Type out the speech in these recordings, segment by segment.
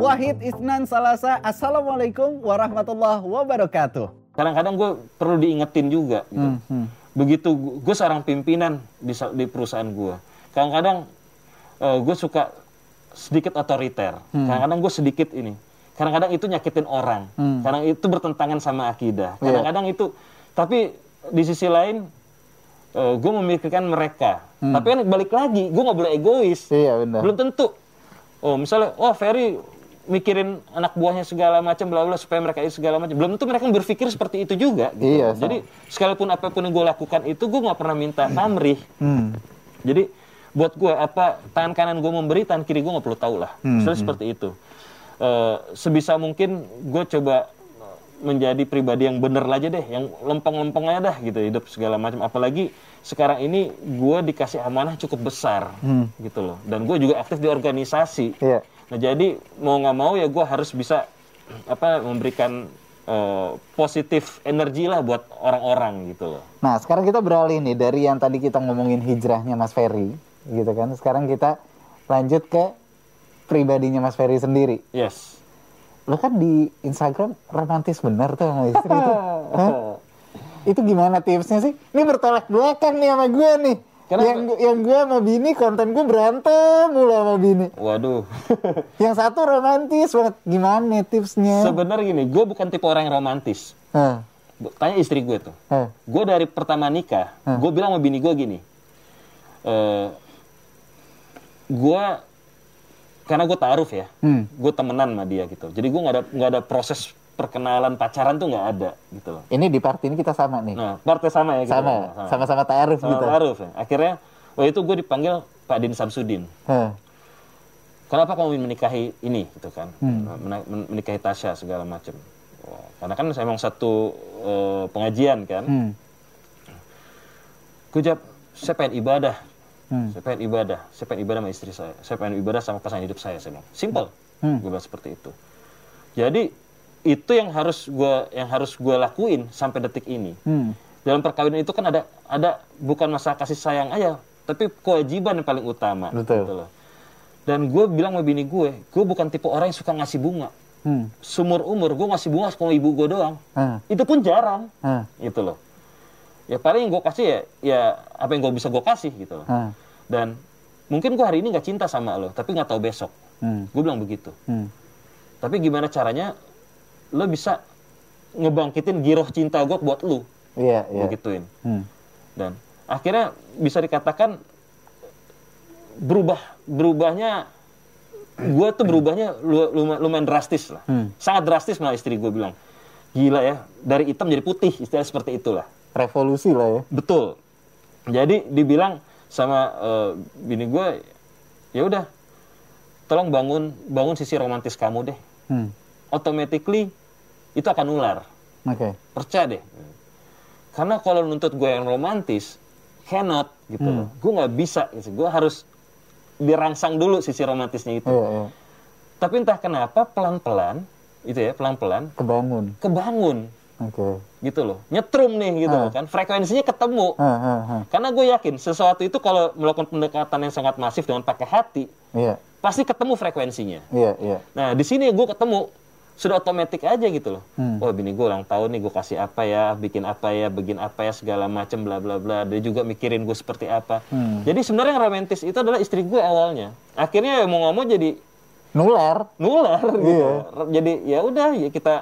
Wahid Isnan Salasa. Assalamualaikum warahmatullahi wabarakatuh. Kadang-kadang gue perlu diingetin juga. Gitu. Hmm, hmm. Begitu gue seorang pimpinan di, di perusahaan gue. Kadang-kadang gue suka sedikit otoriter. Kadang-kadang gue sedikit ini. Kadang-kadang itu nyakitin orang. Kadang itu bertentangan sama akidah. Kadang-kadang itu. Tapi di sisi lain gue memikirkan mereka. Tapi kan balik lagi, gue nggak boleh egois. Iya benar. Belum tentu. Oh misalnya, oh Ferry mikirin anak buahnya segala macam bla bla supaya mereka itu segala macam. Belum tentu mereka berpikir seperti itu juga. Gitu. Iya, sama. Jadi sekalipun apa pun yang gue lakukan itu gue nggak pernah minta pamrih. Hmm. Jadi buat gue apa tangan kanan gue memberi tangan kiri gue nggak perlu tahu lah. Hmm, Misalnya seperti itu. Eh, sebisa mungkin gue coba menjadi pribadi yang bener aja deh, yang lempeng-lempeng aja dah gitu hidup segala macam. Apalagi sekarang ini gue dikasih amanah cukup besar gitu loh. Dan gue juga aktif di organisasi. Hmm. Nah jadi mau nggak mau ya gue harus bisa apa memberikan eh, positif energi lah buat orang-orang gitu loh. Nah, sekarang kita beralih nih dari yang tadi kita ngomongin hijrahnya Mas Ferry, gitu kan. Sekarang kita lanjut ke pribadinya Mas Ferry sendiri. Yes. Lo kan di Instagram romantis bener tuh sama istri itu. Hah? Itu gimana tipsnya sih? Ini bertolak belakang nih sama gue nih. Kenapa? Yang yang gue sama bini konten gue berantem mulu sama bini. Waduh. Yang satu romantis banget. Gimana tipsnya? Sebenarnya gini, gue bukan tipe orang yang romantis. Hah, Tanya istri gue tuh. hah, Gue dari pertama nikah, gue bilang sama bini gue gini. eh gue karena gue taaruf ya, Hmm. gue temenan sama dia gitu. Jadi gue nggak ada nggak ada proses perkenalan pacaran tuh nggak ada gitu loh. Ini di part ini kita sama nih. Nah, partai sama ya gitu. sama, sama-sama taaruf Sama gitu. taaruf ya. Akhirnya waktu itu gue dipanggil Pak Din Samsudin. Hah, Kenapa kamu ingin menikahi ini gitu kan? Hmm. Men- men- menikahi Tasya segala macam. Wah, Karena kan saya emang satu eh, pengajian kan. Hmm. Gue jawab, saya pengen ibadah. Hmm. Saya pengen ibadah. Saya pengen ibadah sama istri saya. Saya pengen ibadah sama pasangan hidup saya. Saya bilang, simple. Hmm. Gue bilang seperti itu. Jadi itu yang harus gue yang harus gue lakuin sampai detik ini. Hmm. Dalam perkawinan itu kan ada ada bukan masalah kasih sayang aja, tapi kewajiban yang paling utama. Betul. gitu loh. Dan gue bilang sama bini gue, gue bukan tipe orang yang suka ngasih bunga. Hmm. Sumur umur gue ngasih bunga sama ibu gue doang. Hah, Itu pun jarang, hah, gitu loh. Ya paling yang gue kasih ya, ya apa yang gue bisa gue kasih gitu loh. hah. Dan mungkin gue hari ini nggak cinta sama lo, tapi nggak tahu besok. Hmm. Gue bilang begitu. Hmm. Tapi gimana caranya lo bisa ngebangkitin giroh cinta gue buat lo, Iya, iya. begituin. Hmm. Dan akhirnya bisa dikatakan berubah berubahnya gue tuh berubahnya lu- luma- lumayan drastis lah. Hmm. Sangat drastis malah istri gue bilang. Gila ya, dari hitam jadi putih, istilah seperti itulah. Revolusi lah ya. Betul. Jadi dibilang sama eh, bini gue, ya udah, tolong bangun bangun sisi romantis kamu deh. Hmm. Automatically itu akan nular. Oke. Percaya deh. Karena kalau nuntut gue yang romantis, cannot gitu loh. Gue nggak bisa gitu. Gue harus dirangsang dulu sisi romantisnya itu. Iya, iya. Tapi entah kenapa pelan-pelan, itu ya pelan-pelan Kebangun. kebangun Oke. gitu loh. Nyetrum nih gitu Ah. loh kan. Frekuensinya ketemu. Hah, hah, hah. Karena gue yakin sesuatu itu kalau melakukan pendekatan yang sangat masif dengan pakai hati, Iya, pasti ketemu frekuensinya. iya, iya. Nah di sini gue ketemu sudah otomatis aja gitu loh. Hmm. Oh bini gue ulang tahun nih gue kasih apa ya, bikin apa ya, bikin apa ya segala macem bla bla bla. Dia juga mikirin gue seperti apa. Hmm. Jadi sebenarnya yang romantis itu adalah istri gue awalnya. Akhirnya ya mau nggak mau jadi Nular. nular gitu. Iya. Jadi ya udah ya kita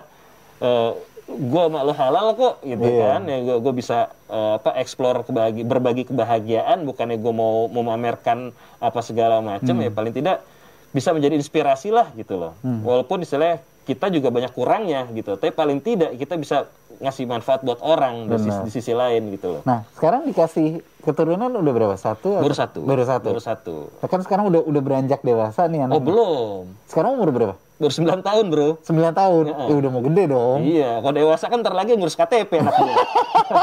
eh gue sama lo halal kok gitu Iya. kan. Ya gue gue bisa eh, apa explore kebagi, berbagi kebahagiaan bukannya gue mau memamerkan apa segala macam Hmm. ya paling tidak bisa menjadi inspirasi lah gitu loh. Hmm. Walaupun istilahnya kita juga banyak kurangnya gitu. Tapi paling tidak kita bisa ngasih manfaat buat orang di sisi, di sisi lain gitu loh. Nah, sekarang dikasih keturunan udah berapa? Satu? Baru atau- satu. Baru satu. Baru satu. Nah, Kan sekarang udah udah beranjak dewasa nih Oh anak. belum. Sekarang umur berapa? Baru 9 tahun bro. 9 tahun. Ya udah mau gede dong. Iya, kalau dewasa kan ntar lagi ngurus KTP anaknya.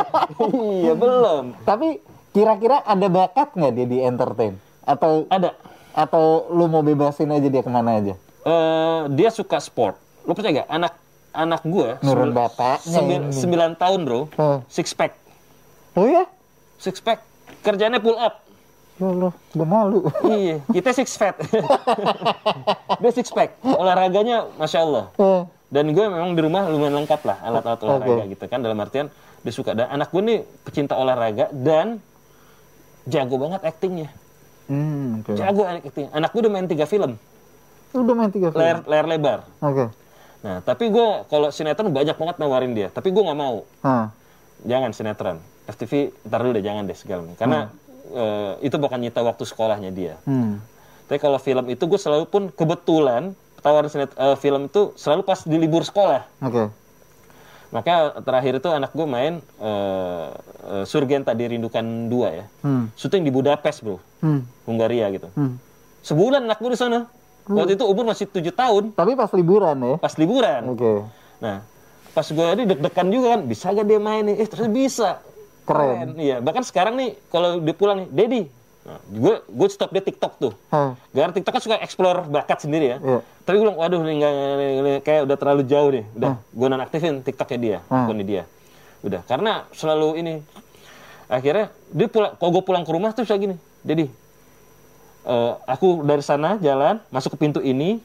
iya, belum. Tapi kira-kira ada bakat nggak dia di entertain? Atau Ada. atau lu mau bebasin aja dia ke mana aja? Eh, dia suka sport. Lo percaya gak? Anak anak gue Nurun ini. 9 tahun bro, Hah. six pack, Oh ya? six pack. Kerjanya pull up. Ya Allah, udah malu. iya, kita six fat. dia six pack. Olahraganya, masya Allah. Eh, Dan gue memang di rumah lumayan lengkap lah alat-alat olahraga gitu kan. Dalam artian dia suka. Dan anak gue nih pecinta olahraga dan jago banget aktingnya. hmm, oke. Jago acting. Anak gue udah main tiga film, Udah main tiga film. layar, layar lebar. Oke. Nah, tapi gue kalau sinetron banyak banget nawarin dia. Tapi gue nggak mau. Ah, Jangan sinetron. FTV, ntar dulu deh, jangan deh segala macam. Karena eh, itu bukan nyita waktu sekolahnya dia. hmm. Tapi kalau film itu gue selalu pun kebetulan tawaran sinet, eh, film itu selalu pas di libur sekolah. Oke. Maka terakhir itu anak gue main eh, eh, Surgenta dirindukan dua ya. Hmm. Syuting di Budapest bro, Hmm. Hungaria gitu. Hmm. Sebulan anak gue di sana. Waktu itu umur masih tujuh tahun, Tapi pas liburan ya. pas liburan. Oke. Nah, pas gue ini deg-degan juga kan, bisa gak dia main nih? Eh terus bisa. Keren. Iya, bahkan sekarang nih kalau dia pulang nih, Dedi, nah, gue gue stop dia TikTok tuh. Ah, Gara TikTok kan suka explore bakat sendiri ya. Iya. Tapi gue bilang, waduh nggak ini kayak udah terlalu jauh nih. Udah, gue nonaktifin TikToknya dia, Hmm. akunnya dia. Udah, karena selalu ini. Akhirnya dia pulang, kalau gue pulang ke rumah tuh kayak gini, Dedi, eh, aku dari sana jalan masuk ke pintu ini,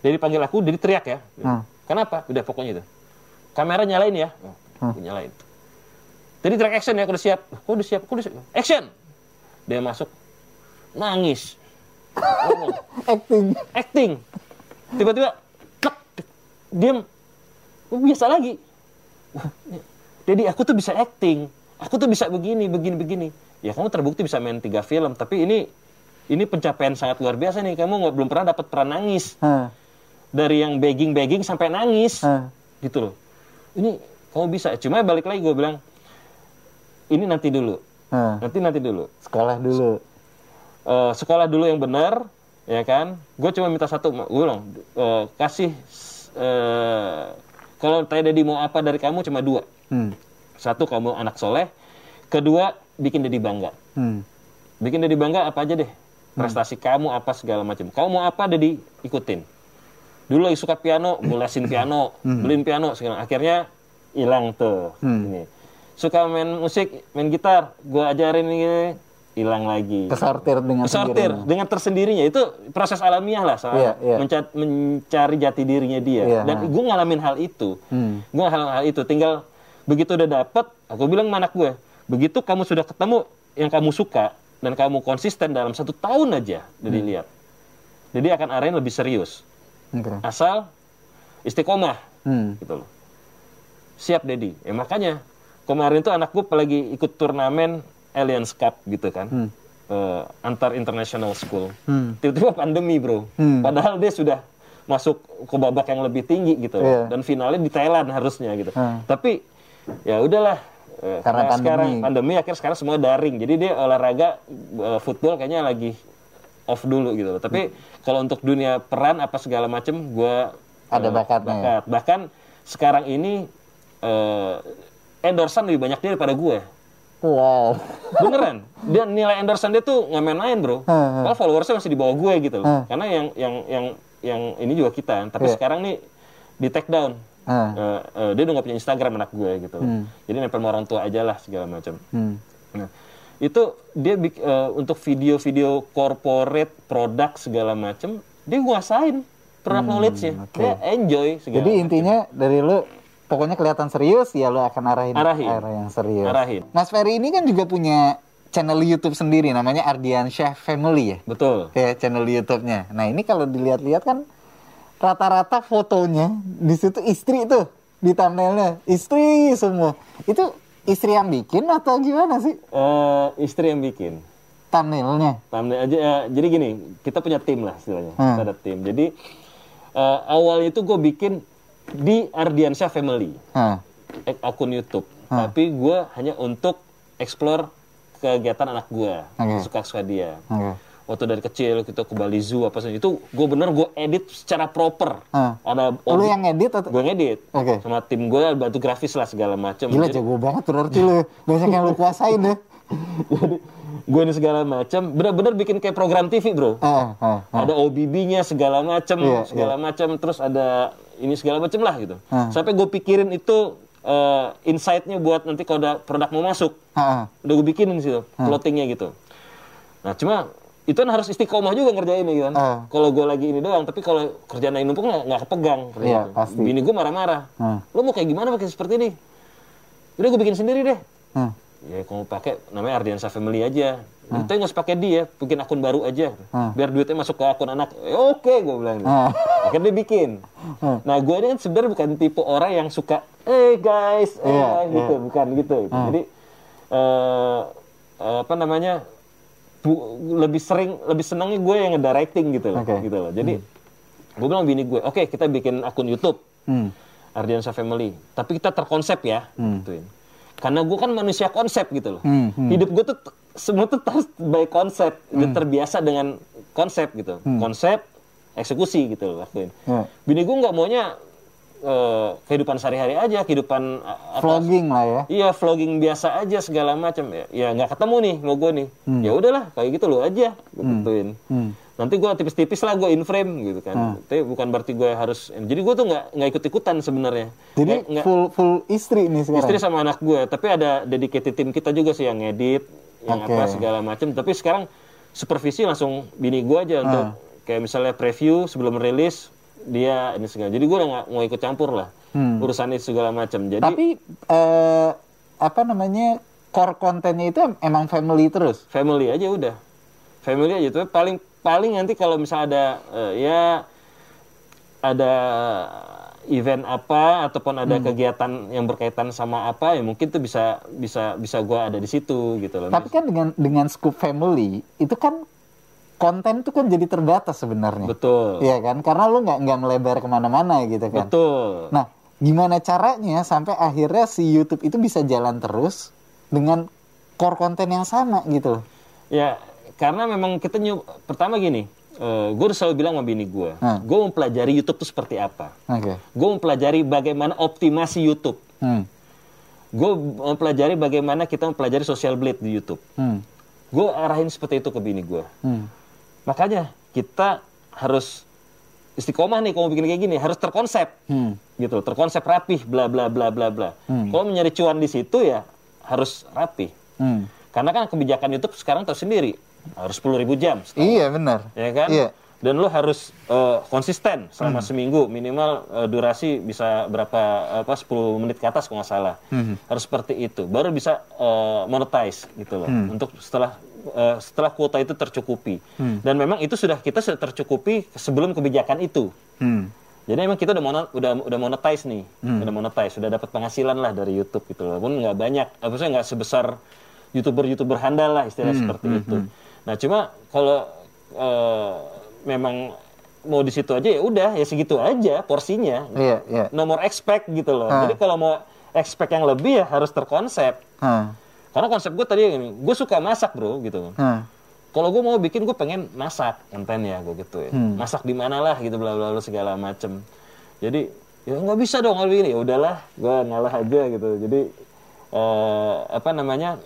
Dedi panggil aku, Dedi teriak ya. Hmm. Kenapa? Udah pokoknya itu. Kamera nyalain ya. Oh, Hmm. nyalain. Jadi track action ya, aku udah siap. Aku udah siap, aku udah siap. Action! Dia masuk, nangis. Ngomong, acting. acting. Tiba-tiba, diam. Oh, biasa lagi. Jadi aku tuh bisa acting. Aku tuh bisa begini, begini, begini. Ya kamu terbukti bisa main tiga film, tapi ini ini pencapaian sangat luar biasa nih. Kamu nggak belum pernah dapat peran nangis Ah, dari yang begging begging sampai nangis ah. gitu loh ini kamu bisa cuma balik lagi gue bilang ini nanti dulu ah. nanti nanti dulu Sekolah dulu. Eh, sekolah dulu yang benar ya kan gue cuma minta satu gue bilang eh, kasih eh, kalau tanya Dedi mau apa dari kamu cuma dua Hmm. satu kamu anak soleh kedua bikin Dedi bangga Hmm. bikin Dedi bangga apa aja deh prestasi kamu apa segala macam. Kamu mau apa Dedi? Ikutin. Dulu lagi suka piano gue lesin piano beliin piano segala akhirnya hilang tuh ini. Suka main musik main gitar gue ajarin ini hilang lagi. Kesortir dengan sortir sendirinya. dengan tersendirinya. Itu proses alamiah lah soal Iya, iya. menca- mencari jati dirinya dia. Iya, dan ha. gue ngalamin hal itu. Hmm. gue ngalamin hal itu. Tinggal begitu udah dapet aku bilang sama anak gue begitu kamu sudah ketemu yang kamu suka dan kamu konsisten dalam satu tahun aja jadi lihat jadi akan arahin lebih serius Oke. asal istiqomah Hmm. gitu loh siap Dedi ya makanya kemarin tuh anak gue apalagi ikut turnamen Alliance Cup gitu kan Hmm. Eh, antar international school Hmm. tiba-tiba pandemi bro Hmm. padahal dia sudah masuk ke babak yang lebih tinggi gitu Iya. dan finalnya di Thailand harusnya gitu Hmm. tapi ya udahlah Eh, Karena karena sekarang pandemi. pandemi akhirnya sekarang semua daring jadi dia olahraga eh, football kayaknya lagi off dulu gitu loh tapi kalau untuk dunia peran apa segala macem gua Ada eh, bakatnya. bakat bahkan sekarang ini eh, endorsean lebih banyak dia daripada gue Wow. beneran dia nilai endorsean dia tuh nggak main-main bro Hmm, kalau followersnya masih di bawah gue gitu loh Hmm. karena yang yang yang yang ini juga kita tapi Iya. sekarang nih di take down Ah. Eh, eh, dia udah nggak punya Instagram anak gue gitu Hmm. jadi nempel sama orang tua aja lah segala macam Hmm. nah itu dia eh, untuk video-video corporate produk segala macam dia nguasain knowledge-nya Hmm, oke. dia enjoy segala Jadi macam. intinya dari lu pokoknya kelihatan serius ya lu akan arahin Arahin. arah yang serius. Arahin. Mas Ferry ini kan juga punya channel YouTube sendiri namanya Ardiansyah Family ya. betul Kayak channel YouTube-nya. Nah, ini kalau dilihat-lihat kan rata-rata fotonya di situ istri tuh di thumbnailnya istri semua. Itu istri yang bikin atau gimana sih Eh, istri yang bikin thumbnailnya? Thumbnail aja ya, jadi gini kita punya tim lah istilahnya Hmm. kita ada tim jadi eh, awalnya itu gue bikin di Ardiansyah Family ak- akun YouTube Hmm. tapi gue hanya untuk explore kegiatan anak gue Oke. suka suka dia Oke. Waktu dari kecil kita ke Bali Zoo apa sih itu gue bener gue edit secara proper Hmm. ada Lu yang ngedit atau gue ngedit Oke. sama tim gue bantu grafis lah segala macam Gila jago banget berarti lu. Banyak yang lu kuasain deh. jadi gue ini segala macam bener-bener bikin kayak program TV bro Ah, ah, ah. ada OBB-nya segala macam Iya, segala macam terus ada ini segala macam lah gitu Hmm. sampai gue pikirin itu eh, insight-nya buat nanti kalau ada produk mau masuk ah. udah gue bikinin di situ plottingnya gitu Nah cuma itu kan harus istiqomah juga ngerjain ini kan. Ah. Kalau gue lagi ini doang, tapi kalau kerjaan lain numpuk nggak kepegang. Iya, itu. pasti. Bini gue marah-marah. Ah. Lo mau kayak gimana pakai seperti ini? Udah gue bikin sendiri deh. Hmm. Ya kalau pakai namanya Ardiansa Family aja. Itu nggak usah pakai dia, bikin akun baru aja. Ah. Biar duitnya masuk ke akun anak. Eh, Oke, gue bilang. gitu. Ah. Akhirnya dia bikin. Ah. Nah, gue ini kan sebenarnya bukan tipe orang yang suka, eh guys, eh guys," gitu, iya. bukan gitu. Jadi eh eh, apa namanya? Bu- lebih sering, lebih senangnya gue yang ngedirecting gitu loh, Oke. gitu loh. Jadi gue bilang bini gue, oke kita bikin akun YouTube. Hmm. Ardiansa Family. Tapi kita terkonsep ya, gituin. Karena gue kan manusia konsep gitu loh. Hmm, hmm. Hidup gue tuh semua tuh harus by konsep, Udah terbiasa dengan konsep gitu. Konsep, eksekusi gitu loh lakuin. Ya. Bini gue nggak maunya eh, kehidupan sehari-hari aja, kehidupan uh, apa, Vlogging lah ya. Iya vlogging biasa aja segala macam ya. Ya nggak ketemu nih mau gue nih. Ya udahlah kayak gitu lo aja, gue gituin. Hmm. Nanti gue tipis-tipis lah gue in frame gitu kan. Tapi bukan berarti gue harus. Jadi gue tuh nggak nggak ikut ikutan sebenarnya. Jadi Nggak- nggak- full full istri nih sekarang. istri sama anak gue. Tapi ada dedicated tim kita juga sih yang ngedit, yang Oke. apa segala macam. Tapi sekarang supervisi langsung bini gue aja untuk kayak misalnya preview sebelum rilis dia ini segala. Jadi gue nggak mau ikut campur lah Hmm. urusan itu segala macam. Jadi Tapi eh, apa namanya core kontennya itu em- emang family terus. family aja udah family aja tuh paling paling nanti kalau misalnya ada eh, ya ada event apa ataupun Hmm. ada kegiatan yang berkaitan sama apa ya mungkin tuh bisa bisa bisa gua ada di situ gitu loh Tapi kan dengan dengan scoop family itu kan konten tuh kan jadi terbatas sebenarnya. betul Iya kan? Karena lu nggak nggak melebar ke mana-mana gitu kan. betul Nah, gimana caranya sampai akhirnya si YouTube itu bisa jalan terus dengan core konten yang sama gitu loh. ya karena memang kita nyob pertama gini gue udah selalu bilang sama bini gue Hmm. gue mempelajari YouTube tuh seperti apa Oke. gue mempelajari bagaimana optimasi YouTube Hmm. gue mempelajari bagaimana kita mempelajari social blade di YouTube Hmm. gue arahin seperti itu ke bini gue Hmm. Makanya kita harus istiqomah nih kalau bikin kayak gini harus terkonsep. Hmm. gitu terkonsep rapih bla bla bla bla bla. Kalau mau nyari cuan di situ ya harus rapih. Hmm. karena kan kebijakan YouTube sekarang tahu sendiri harus 10.000 jam setahun, Iya benar. ya kan? Iya. dan lo harus eh, konsisten selama seminggu. Minimal eh, durasi bisa berapa apa 10 menit ke atas kalau nggak salah. Harus seperti itu. Baru bisa eh, monetize gitu loh. Untuk setelah eh, setelah kuota itu tercukupi dan memang itu sudah kita sudah tercukupi sebelum kebijakan itu Hmm. jadi emang kita udah mono- udah udah monetize nih, udah monetize, sudah dapat penghasilan lah dari YouTube gitu loh. Walaupun nggak banyak, apa sih nggak sebesar youtuber-youtuber handal lah istilah seperti itu. Nah cuma kalau eh, memang mau di situ aja ya udah ya segitu aja porsinya. Iya, iya. No more expect gitu loh. Ah. Jadi kalau mau expect yang lebih ya harus terkonsep. Hah. Karena konsep gue tadi gini, gue suka masak bro gitu. Hah. Kalau gue mau bikin gue pengen masak kontennya gue gitu ya. Masak di mana lah gitu bla bla bla segala macem. Jadi ya nggak bisa dong kalau begini. Ya udahlah, gue ngalah aja gitu. Jadi eh, apa namanya?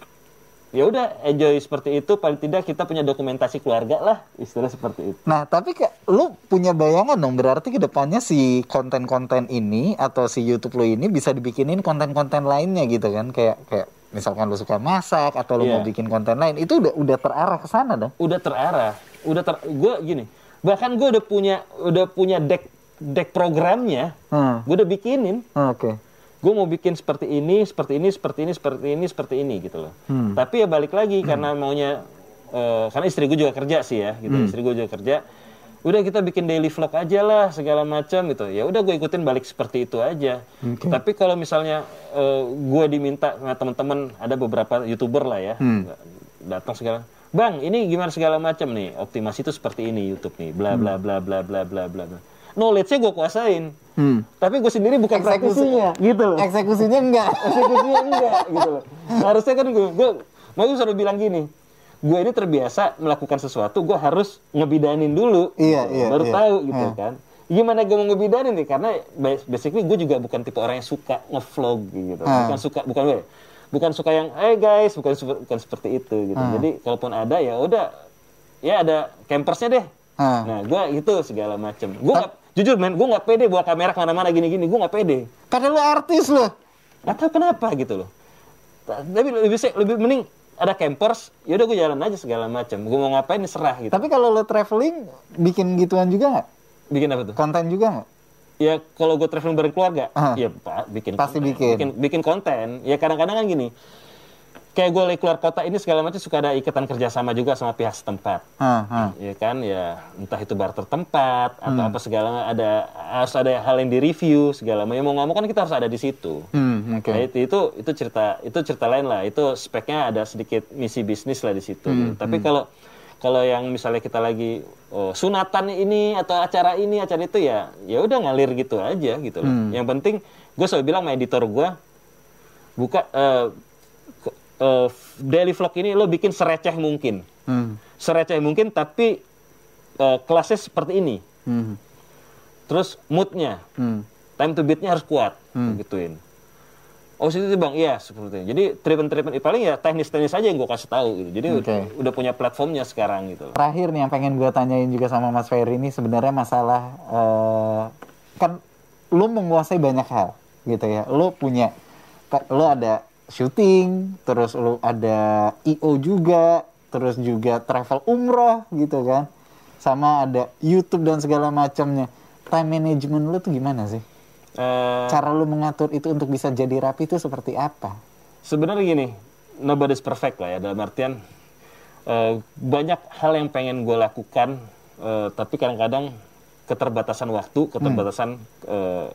Ya udah enjoy seperti itu. Paling tidak kita punya dokumentasi keluarga lah, istilah seperti itu. Nah, tapi kayak lu punya bayangan dong berarti ke depannya si konten-konten ini atau si YouTube lu ini bisa dibikinin konten-konten lainnya gitu kan kayak kayak misalkan lu suka masak atau lu Iya. mau bikin konten lain itu udah udah terarah ke sana dong. Udah terarah, udah ter. Gue gini, bahkan gue udah punya udah punya deck deck programnya. Hmm. Gue udah bikinin. Oke. gue mau bikin seperti ini, seperti ini, seperti ini, seperti ini, seperti ini gitu loh. Hmm. Tapi ya balik lagi karena maunya, eh, karena istri gue juga kerja sih ya, gitu. Hmm. Istri gue juga kerja. Udah kita bikin daily vlog aja lah segala macam gitu. Ya udah gue ikutin balik seperti itu aja. Tapi kalau misalnya eh, gue diminta sama teman-teman ada beberapa youtuber lah ya, Hmm. datang segala, bang ini gimana segala macam nih, optimasi itu seperti ini YouTube nih, bla bla bla bla bla bla bla. bla. Knowledge-nya gue kuasain, Hmm. tapi gue sendiri bukan praktisinya, gitu loh Eksekusinya enggak. eksekusinya enggak gitu loh. Harusnya kan gue, gue mau gue selalu bilang gini, gue ini terbiasa melakukan sesuatu, gue harus ngebidanin dulu, Iya, gitu. iya, baru iya. tahu gitu Iya. kan. Gimana gue mau ngebidanin nih? Karena bas- basically gue juga bukan tipe orang yang suka ngevlog gitu, Ah. bukan suka, bukan gue, bukan suka yang, eh guys, bukan bukan seperti itu gitu. Ah. Jadi kalaupun ada ya udah, ya ada campersnya deh. Ah. Nah, gue itu segala macem. Gue nggak- jujur men, gue nggak pede bawa kamera ke mana-mana gini-gini, gue nggak pede. Karena lu artis loh. Gak tahu kenapa gitu loh. Ta- Tapi lebih se- lebih mending ada campers, ya udah gue jalan aja segala macam. Gue mau ngapain serah gitu. Tapi kalau lo traveling bikin gituan juga nggak? Bikin apa tuh? Konten juga nggak? Ya kalau gue traveling bareng keluarga, Ah. ya pak bikin Pasti konten. bikin. bikin bikin konten. Ya kadang-kadang kan gini, kayak gue lagi keluar kota ini segala macam suka ada ikatan kerjasama juga sama pihak setempat. Hah, hah. ya kan ya entah itu barter tempat atau Hmm. apa segala ada harus ada hal yang di review segala macam Ya, mau nggak mau kan kita harus ada di situ Hmm, oke. Nah, itu, itu itu cerita itu cerita lain lah itu speknya ada sedikit misi bisnis lah di situ Hmm, tapi kalau kalau yang misalnya kita lagi oh, sunatan ini atau acara ini acara itu ya ya udah ngalir gitu aja gitu loh Hmm. yang penting gue selalu bilang sama editor gue buka eh, eh, daily vlog ini lo bikin sereceh mungkin. Hmm, sereceh mungkin tapi eh, kelasnya seperti ini. Hmm, terus moodnya. Hmm. time to beatnya harus kuat gituin. Oh situ tuh bang? Iya seperti itu. Jadi treatment treatment paling ya teknis teknis aja yang gue kasih tahu gitu. Jadi Oke. udah punya platformnya sekarang gitu. Terakhir nih yang pengen gue tanyain juga sama Mas Ferry ini sebenarnya masalah eh, kan lu menguasai banyak hal gitu ya. Lu punya lu ada syuting, terus lu ada IO juga, terus juga travel umroh gitu kan. Sama ada YouTube dan segala macamnya. Time management lu tuh gimana sih? Eh, Cara lu mengatur itu untuk bisa jadi rapi itu seperti apa? sebenarnya gini nobody's perfect lah ya dalam artian eh, banyak hal yang pengen gue lakukan eh, tapi kadang-kadang keterbatasan waktu keterbatasan eh,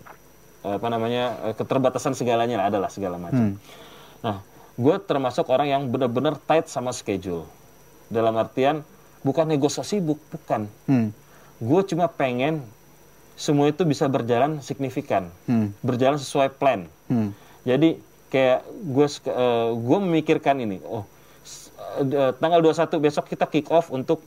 apa namanya keterbatasan segalanya lah adalah segala macam nah gue termasuk orang yang benar-benar tight sama schedule dalam artian bukan nego sibuk bukan Hmm. gue cuma pengen semua itu bisa berjalan signifikan Hmm. berjalan sesuai plan Hmm. jadi kayak gue gue memikirkan ini, oh eh, tanggal 21 besok kita kick off untuk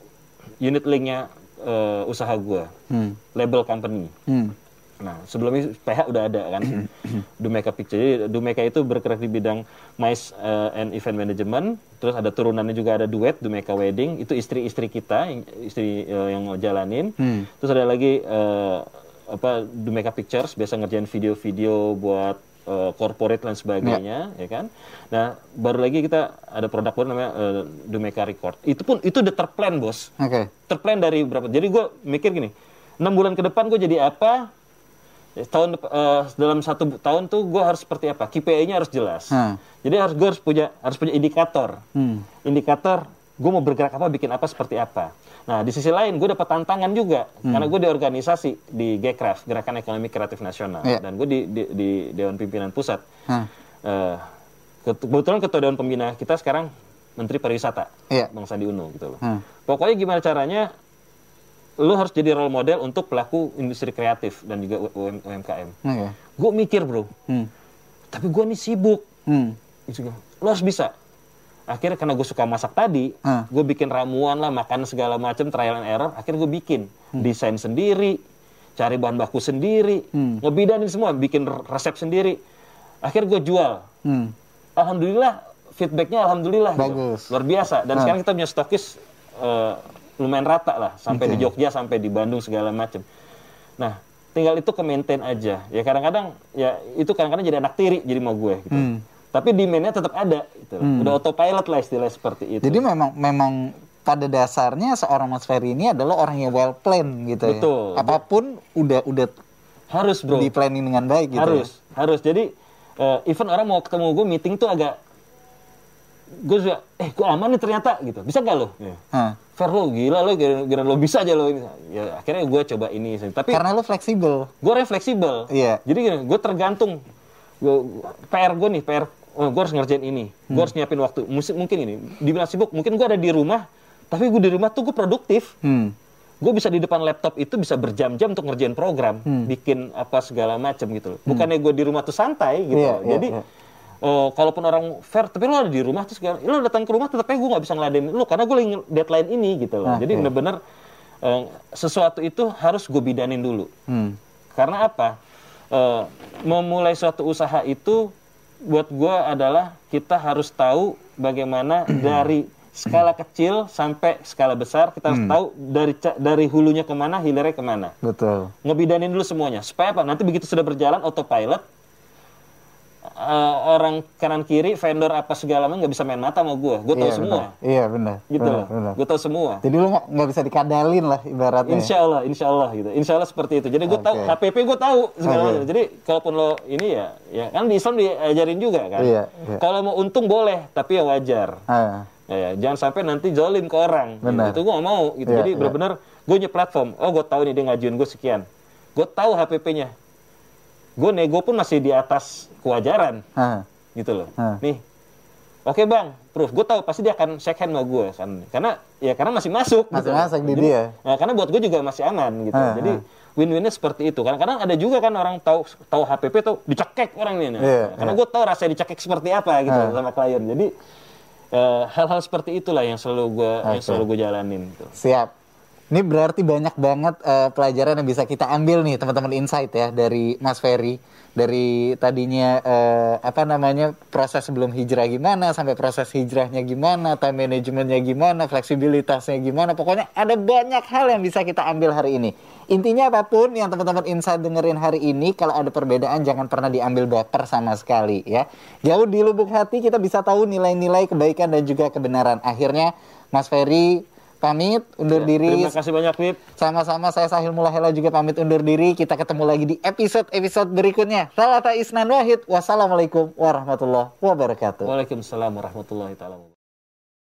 unit linknya eh, usaha gue, Hmm. label company. Hmm. Nah sebelumnya PH udah ada kan, Dumeka Picture. Jadi Dumeka itu bergerak di bidang MICE eh, and event management. Terus ada turunannya juga ada duet Dumeka Wedding. Itu istri-istri kita, yang- istri eh, yang mau jalanin. Hmm. Terus ada lagi eh, apa Dumeka Pictures biasa ngerjain video-video buat eh, corporate dan sebagainya, ya kan. Nah baru lagi kita ada produk baru namanya eh, Dumeka Record. Itu pun itu udah terplan bos Oke. terplan dari berapa jadi gue mikir gini enam bulan ke depan gue jadi apa Ya, tahun eh, dalam satu tahun tuh gue harus seperti apa KPI-nya harus jelas Hmm. jadi harus gue harus punya harus punya indikator Hmm. indikator gue mau bergerak apa bikin apa seperti apa nah di sisi lain gue dapat tantangan juga karena gue di organisasi di GCRAF Gerakan Ekonomi Kreatif Nasional Iya. dan gue di, di, di Dewan Pimpinan Pusat. Eh, ket- kebetulan ketua Dewan Pembina kita sekarang Menteri Pariwisata Iya. Bang Sandi Uno gitu loh Hmm. Pokoknya gimana caranya lu harus jadi role model untuk pelaku industri kreatif dan juga UM- UMKM. Oke. Gue mikir bro, Hmm. tapi gue nih sibuk. Hmm. Gitu. Lu harus bisa. Akhirnya karena gue suka masak tadi, Ah. gue bikin ramuan lah, makan segala macam, trial and error. Akhirnya gue bikin desain sendiri, cari bahan baku sendiri, Hmm. ngebidanin semua, bikin resep sendiri. Akhirnya gue jual. Hmm. Alhamdulillah feedbacknya alhamdulillah gitu. Bagus. luar biasa dan Ah. sekarang kita punya stokis eh, lumayan rata lah sampai di Oke. Jogja sampai di Bandung segala macam nah tinggal itu ke maintain aja ya kadang-kadang ya itu kadang-kadang jadi anak tiri jadi mau gue gitu Hmm. tapi demandnya tetap ada gitu udah autopilot lah istilah seperti itu Jadi memang memang pada dasarnya seorang Mas Ferry ini adalah orang yang well plan gitu Betul. ya. Apa pun udah udah harus bro di planning dengan baik gitu. harus harus jadi eh, even orang mau ketemu gue meeting tuh agak gue juga eh gue aman nih ternyata gitu bisa gak lo Ya. Hah. Fer lo gila lo kira, lo bisa aja lo ini ya akhirnya gue coba ini tapi Karena lu fleksibel. gue fleksibel Iya. jadi gini gue tergantung gue PR gue nih PR oh, gue harus ngerjain ini gue harus nyiapin waktu Musi- mungkin ini dibilang sibuk mungkin gue ada di rumah tapi gue di rumah tuh gue produktif Hmm. gue bisa di depan laptop itu bisa berjam-jam untuk ngerjain program bikin apa segala macam gitu bukannya gue di rumah tuh santai gitu Iya, loh. iya, jadi iya. Oh, kalaupun orang fair tapi lo ada di rumah terus lo datang ke rumah tetapnya gue nggak bisa ngeladenin lo karena gue lagi deadline ini gitu loh Oke. jadi bener-bener eh, sesuatu itu harus gue bidanin dulu Hmm. karena apa? Eh, memulai suatu usaha itu buat gue adalah kita harus tahu bagaimana dari skala kecil sampai skala besar kita harus tahu dari dari hulunya ke mana, hilirnya ke mana. Betul. Ngebidanin dulu semuanya supaya apa? Nanti begitu sudah berjalan autopilot, eh, orang kanan kiri, vendor apa segala macam nggak bisa main mata sama gue. Gue tahu Iya, semua. benar. Iya benar. Gitu loh. benar. Gue tahu semua. Jadi lu nggak bisa dikadalin lah ibaratnya. Insya Allah, insya Allah gitu. Insya Allah seperti itu. Jadi gue tahu Oke. HPP gue tahu segala macam. Jadi kalaupun lo ini ya, ya kan di Islam diajarin juga kan. Iya, iya. Kalau mau untung boleh, tapi ya wajar. Ah, Ya, ya, jangan sampai nanti jolim ke orang. Benar. Itu gue gak mau. Gitu. Iya, Jadi iya. benar-benar gue punya platform. Oh gue tahu nih dia ngajuin gue sekian. Gue tahu HPP-nya. Gue nego pun masih di atas kewajaran. ah, Gitu loh. Ah. Nih. Oke bang, proof. Gue tahu pasti dia akan shake hand sama gue kan. Karena ya karena masih masuk. Masih gitu. masuk di Jadi, dia. Nah, karena buat gue juga masih aman gitu. Ah, Jadi win-winnya seperti itu. Kadang-kadang ada juga kan orang tahu tahu HPP tuh dicekek orang ini. Nah, Iya, karena iya. gue tahu rasanya dicekek seperti apa gitu Ah. sama klien. Jadi eh, hal-hal seperti itulah yang selalu gue yang Oke. selalu gue jalanin. Gitu. siap. Ini berarti banyak banget eh, pelajaran yang bisa kita ambil nih teman-teman insight ya dari Mas Ferry. Dari tadinya eh, apa namanya proses sebelum hijrah gimana sampai proses hijrahnya gimana time managementnya gimana fleksibilitasnya gimana. Pokoknya ada banyak hal yang bisa kita ambil hari ini. Intinya apa pun yang teman-teman insight dengerin hari ini kalau ada perbedaan jangan pernah diambil baper sama sekali ya. Jauh di lubuk hati kita bisa tahu nilai-nilai kebaikan dan juga kebenaran. Akhirnya Mas Ferry pamit undur diri Ya, Terima kasih banyak Wip. sama-sama saya Sahil Mulahela juga pamit undur diri. Kita ketemu lagi di episode-episode berikutnya. Salata Isnan Wahid. Wassalamualaikum warahmatullahi wabarakatuh. Waalaikumsalam warahmatullahi taala wabarakatuh.